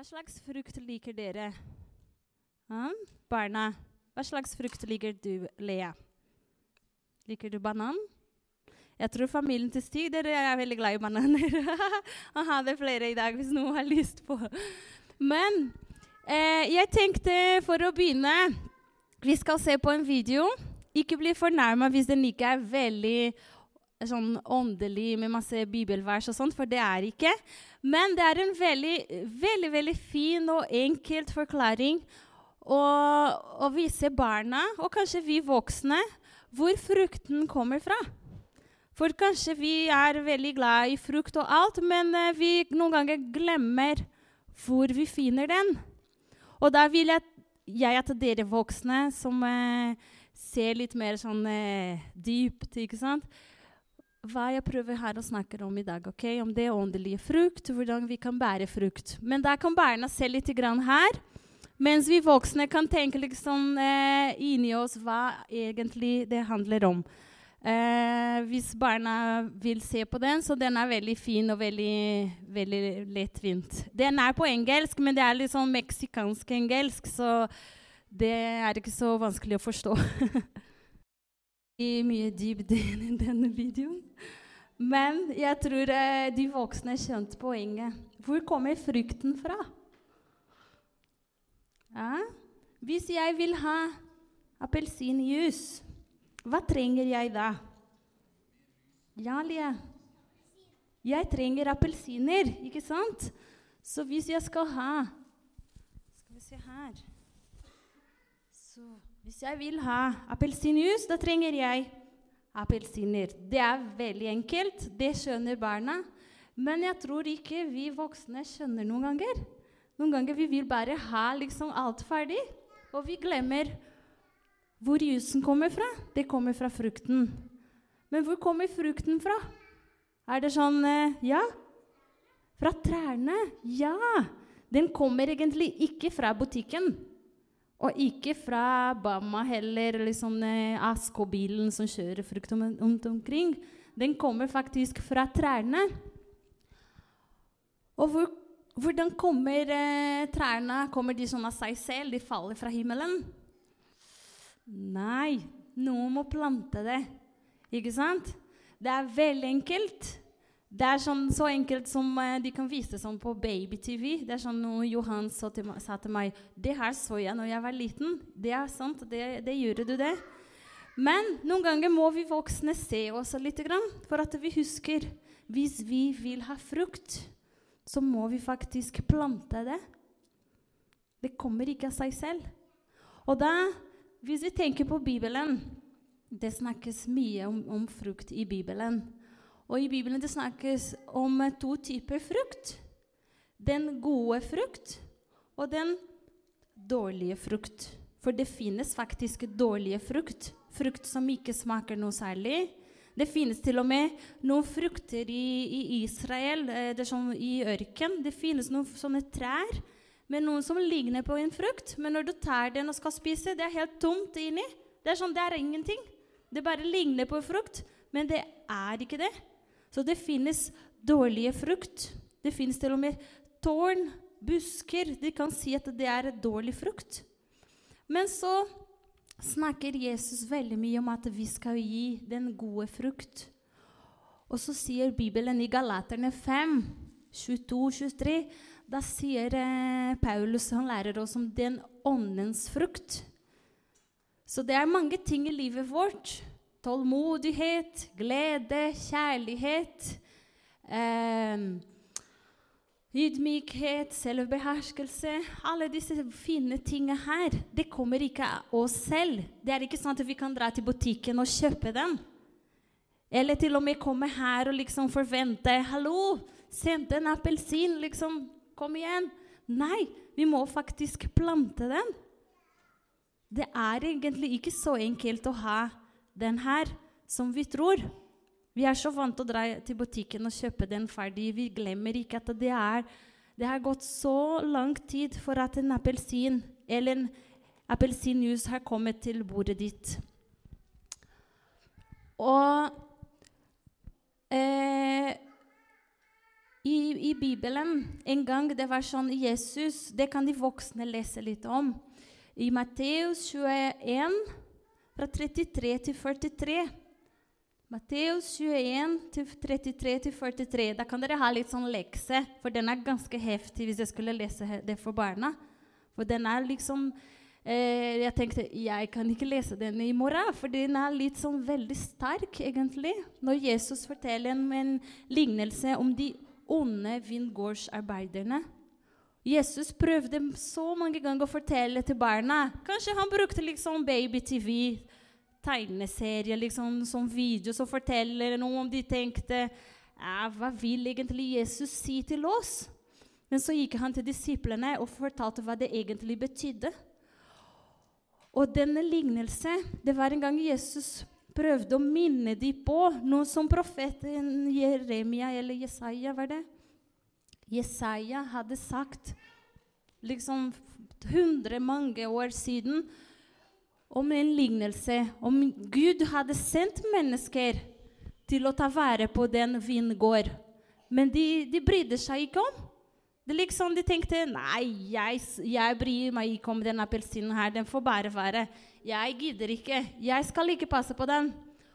Hva slags frukt liker dere? Ja, barna, hva slags frukt liker du, Lea? Liker du banan? Jeg tror familien til Stig dere er veldig glad i bananer. Han hadde flere i dag hvis noen har lyst på. Men eh, jeg tenkte for å begynne Vi skal se på en video. Ikke bli fornærma hvis den ikke er veldig sånn åndelig med masse bibelvers og sånt, for det er ikke. Men det er en veldig, veldig, veldig fin og enkelt forklaring å, å vise barna, og kanskje vi voksne, hvor frukten kommer fra. For kanskje vi er veldig glad i frukt og alt, men uh, vi noen ganger glemmer hvor vi finner den. Og da vil jeg, jeg at dere voksne som eh, ser litt mer sånn eh, dypt, ikke sant hva jeg prøver her å snakke om i dag. ok? Om det åndelige frukt, hvordan vi kan bære frukt. Men da kan barna se litt her, mens vi voksne kan tenke liksom eh, inni oss hva egentlig det handler om. Eh, hvis barna vil se på den, så den er veldig fin og veldig, veldig lettvint. Den er på engelsk, men det er litt sånn meksikansk engelsk, så det er ikke så vanskelig å forstå. I mye dybde i denne videoen. Men jeg tror eh, de voksne skjønte poenget. Hvor kommer frukten fra? Ja? Hvis jeg vil ha appelsinjuice, hva trenger jeg da? Ja, Lia? Jeg trenger appelsiner, ikke sant? Så hvis jeg skal ha Skal vi se her Så hvis jeg vil ha appelsinjuice, da trenger jeg appelsiner. Det er veldig enkelt. Det skjønner barna. Men jeg tror ikke vi voksne skjønner noen ganger. Noen ganger vi vil bare ha liksom alt ferdig, og vi glemmer hvor jusen kommer fra. Det kommer fra frukten. Men hvor kommer frukten fra? Er det sånn eh, Ja. Fra trærne. Ja. Den kommer egentlig ikke fra butikken. Og ikke fra Bama heller, eller sånn eh, Asko-bilen som kjører frukt om, omkring. Den kommer faktisk fra trærne. Og hvor, hvordan kommer eh, trærne? Kommer de sånn av seg selv? De faller fra himmelen? Nei, noen må plante det. Ikke sant? Det er veldig enkelt. Det er sånn, så enkelt som uh, de kan vise sånn på baby-TV. Det er sånn noe Johan sa til, sa til, meg Det her så jeg når jeg var liten. Det er sant. Det, det gjorde du det. Men noen ganger må vi voksne se oss litt for at vi husker hvis vi vil ha frukt, så må vi faktisk plante det. Det kommer ikke av seg selv. Og da, hvis vi tenker på Bibelen Det snakkes mye om, om frukt i Bibelen. Og i Bibelen det snakkes om to typer frukt. Den gode frukt og den dårlige frukt. For det finnes faktisk dårlige frukt. Frukt som ikke smaker noe særlig. Det finnes til og med noen frukter i, i Israel, eh, det er som i ørken. Det finnes noen sånne trær med noen som ligner på en frukt. Men når du tar den og skal spise, det er helt tomt inni. Det er sånn, det er ingenting. Det bare ligner på frukt, men det er ikke det. Så det finnes dårlige frukt. Det finnes til og med tårn, busker. De kan si at det er dårlig frukt. Men så snakker Jesus veldig mye om at vi skal gi den gode frukt. Og så sier Bibelen i Galaterne 5, 22-23 Da sier eh, Paulus han lærer oss om den åndens frukt. Så det er mange ting i livet vårt Tålmodighet, glede, kjærlighet. Eh, ydmykhet, selvbeherskelse. Alle disse fine tingene her, det kommer ikke av oss selv. Det er ikke sånn at vi kan dra til butikken og kjøpe den. Eller til og med komme her og liksom forvente 'Hallo, sendte en appelsin.' Liksom, kom igjen. Nei, vi må faktisk plante den. Det er egentlig ikke så enkelt å ha den her som vi tror. Vi er så vant til å dra til butikken og kjøpe den ferdig. Vi glemmer ikke at det, er, det har gått så lang tid for at en appelsin eller en appelsinjuice har kommet til bordet ditt. Og eh, I, I Bibelen en gang det var sånn Jesus Det kan de voksne lese litt om. I Matteus 21, fra 33 til 43. Matteus 21, til 33 til 43. Da kan dere ha litt sånn lekse, for den er ganske heftig hvis jeg skulle lese det for barna. For den er liksom eh, Jeg tenkte jeg kan ikke lese den i morgen, for den er litt sånn veldig sterk, egentlig. Når Jesus forteller en, en lignelse om de onde vingårdsarbeiderne. Jesus prøvde så mange ganger å fortelle til barna. Kanskje han brukte liksom baby-TV, tegneserie, liksom som video, som forteller noe om de tenkte ja, Hva vil egentlig Jesus si til oss? Men så gikk han til disiplene og fortalte hva det egentlig betydde. Og denne lignelse Det var en gang Jesus prøvde å minne dem på noe som profeten Jeremia eller Jesaja var det? Jesaja hadde sagt liksom hundre mange år siden om en lignelse. Om Gud hadde sendt mennesker til å ta vare på den vingård. Men de, de brydde seg ikke om. Det liksom De tenkte nei, jeg, jeg bryr meg ikke om den appelsinen her. Den får bare være. Jeg gidder ikke. Jeg skal ikke passe på den.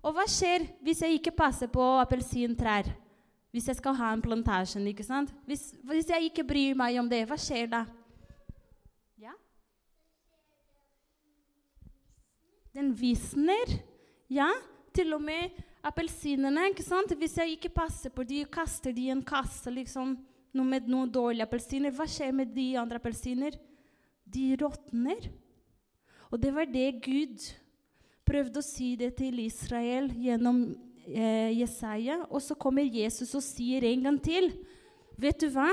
Og hva skjer hvis jeg ikke passer på appelsintrær? Hvis jeg skal ha en plantasje, ikke sant? Hvis, hvis, jeg ikke bryr meg om det, hva skjer da? Ja? Den visner. Ja, til og med appelsinene. ikke sant? Hvis jeg ikke passer på de, kaster de en kasse liksom noe med noen dårlige appelsiner. Hva skjer med de andre appelsiner? De råtner. Og det var det Gud prøvde å si det til Israel gjennom eh, Jesaja. Og så kommer Jesus og sier en gang til. Vet du hva?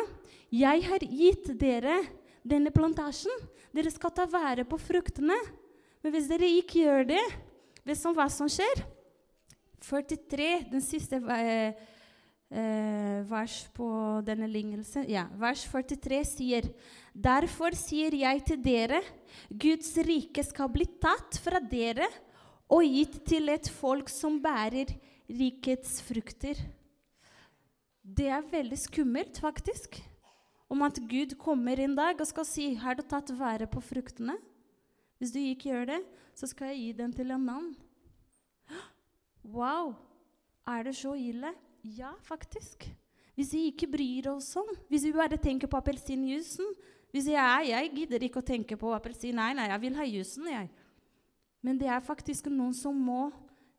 Jeg har gitt dere denne plantasjen. Dere skal ta vare på fruktene. Men hvis dere ikke gjør det, vet du hva som skjer? 43, den siste eh, eh, vers på denne lignelsen. Ja, vers 43 sier Derfor sier jeg til dere, Guds rike skal bli tatt fra dere og gitt til et folk som bærer rikets frukter. Det er veldig skummelt, faktisk. Om at Gud kommer en dag og skal si har du tatt vare på fruktene. Hvis du ikke gjør det, så skal jeg gi den til en mann. Wow! Er det så ille? Ja, faktisk. Hvis vi ikke bryr oss om Hvis vi bare tenker på appelsinjuicen Hvis jeg, jeg gidder ikke å tenke på appelsin. Nei, nei, jeg vil ha jusen, jeg. Men det er faktisk noen som må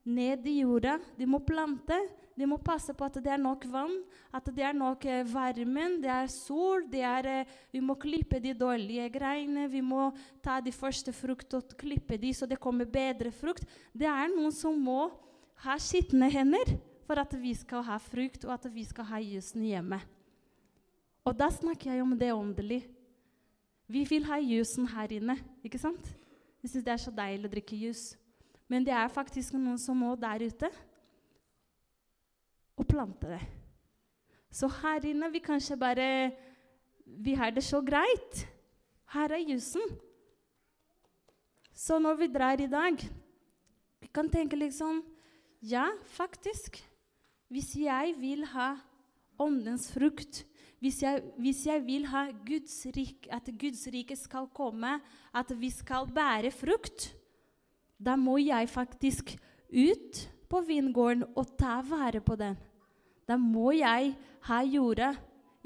ned i jorda. De må plante. De må passe på at det er nok vann, at det er nok eh, varmen, det er sol. Det er, eh, vi må klippe de dårlige greiene. Vi må ta de første fruktene og klippe de så det kommer bedre frukt. Det er noen som må ha skitne hender for at vi skal ha frukt, og at vi skal ha jusen hjemme. Og da snakker jeg om det åndelige. Vi vil ha jusen her inne, ikke sant? Vi syns det er så deilig å drikke jus. Men det er faktisk noen som må der ute og plante det. Så her inne vi kanskje bare Vi har det så greit. Her er jusen. Så når vi drar i dag, vi kan tenke liksom Ja, faktisk. Hvis jeg vil ha åndens frukt, hvis jeg, hvis jeg vil Guds rik, at Guds rike skal komme, at vi skal bære frukt, da må jeg faktisk ut på vingården og ta vare på den. Da må jeg ha jorda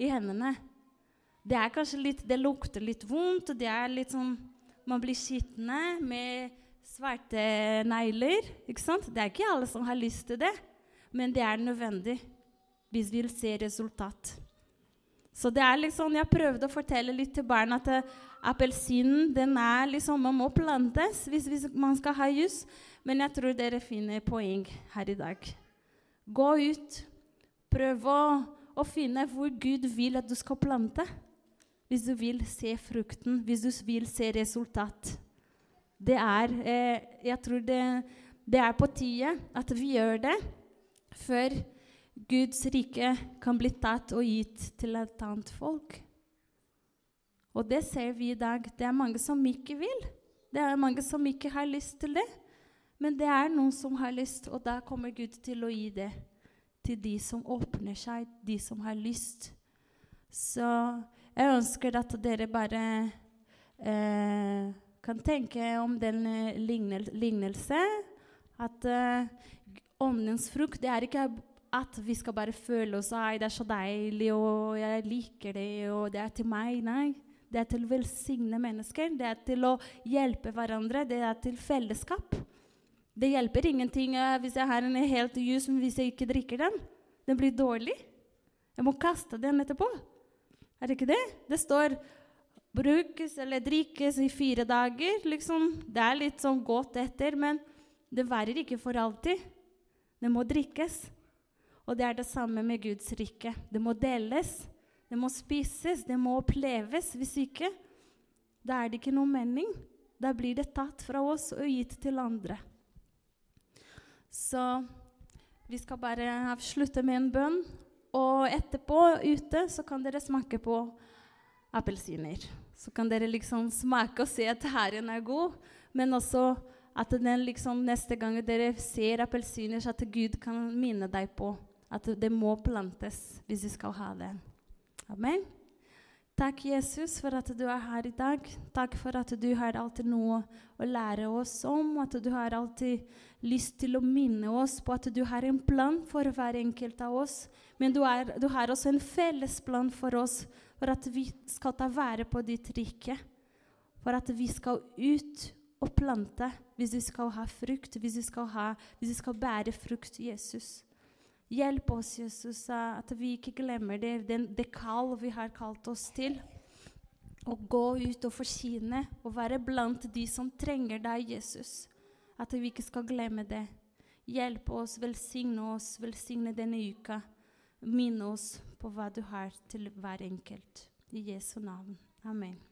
i hendene. Det er kanskje litt, det lukter litt vondt, det er litt sånn Man blir skitne med svarte negler. ikke sant? Det er ikke alle som har lyst til det. Men det er nødvendig hvis vi vil se resultat. Så det er liksom, Jeg prøvde å fortelle litt til barna at appelsinen den er liksom, man må plantes hvis, hvis, man skal ha jus. Men jeg tror dere finner poeng her i dag. Gå ut. Prøv å, å finne hvor Gud vil at du skal plante. Hvis du vil se frukten, hvis du vil se resultat. Det er, eh, jeg tror det, det er på tide at vi gjør det før Guds rike kan bli tatt og gitt til et annet folk. Og det ser vi i dag. Det er mange som ikke vil. Det er mange som ikke har lyst til det. Men det er noen som har lyst, og da kommer Gud til å gi det til de som åpner seg, de som har lyst Så jeg ønsker at dere bare eh, kan tenke om den eh, lignel lignelse. At eh, åndens frukt det er ikke at vi skal bare føle oss Ai, det er så deilig, og jeg liker det, og det er til meg. Nei. Det er til å velsigne mennesker. Det er til å hjelpe hverandre. Det er til fellesskap. Det hjelper ingenting uh, hvis jeg har en helt jus, men hvis jeg ikke drikker den. Den blir dårlig. Jeg må kaste den etterpå. Er det ikke det? Det står 'brukes eller drikkes i fire dager'. Liksom. Det er litt sånn godt etter, men det varer ikke for alltid. Det må drikkes. Og det er det samme med Guds rike. Det må deles. Det må spises, det må oppleves. Hvis ikke, da er det ikke noe mening. Da blir det tatt fra oss og gitt til andre. Så vi skal bare avslutte med en bønn. Og etterpå, ute, så kan dere smake på appelsiner. Så kan dere liksom smake og se at herren er god, men også at den liksom neste gang dere ser appelsiner, at Gud kan minne deg på at det må plantes hvis vi skal ha det. Amen. Takk, Jesus, for at du er her i dag. Takk for at du har alltid noe å lære oss om, at du har alltid lyst til å minne oss på at du har en plan for hver enkelt av oss. Men du, er, du har også en felles plan for oss, for at vi skal ta vare på ditt rike. For at vi skal ut og plante hvis vi skal ha frukt, hvis vi skal, ha, hvis vi skal bære frukt, Jesus. Hjelp oss, Jesus, at vi ikke glemmer det, det kall vi har kalt oss til. Å gå ut og forsyne og være blant de som trenger deg, Jesus. At vi ikke skal glemme det. Hjelp oss, velsigne oss, velsigne denne uka. Minne oss på hva du har til hver enkelt. I Jesu navn. Amen.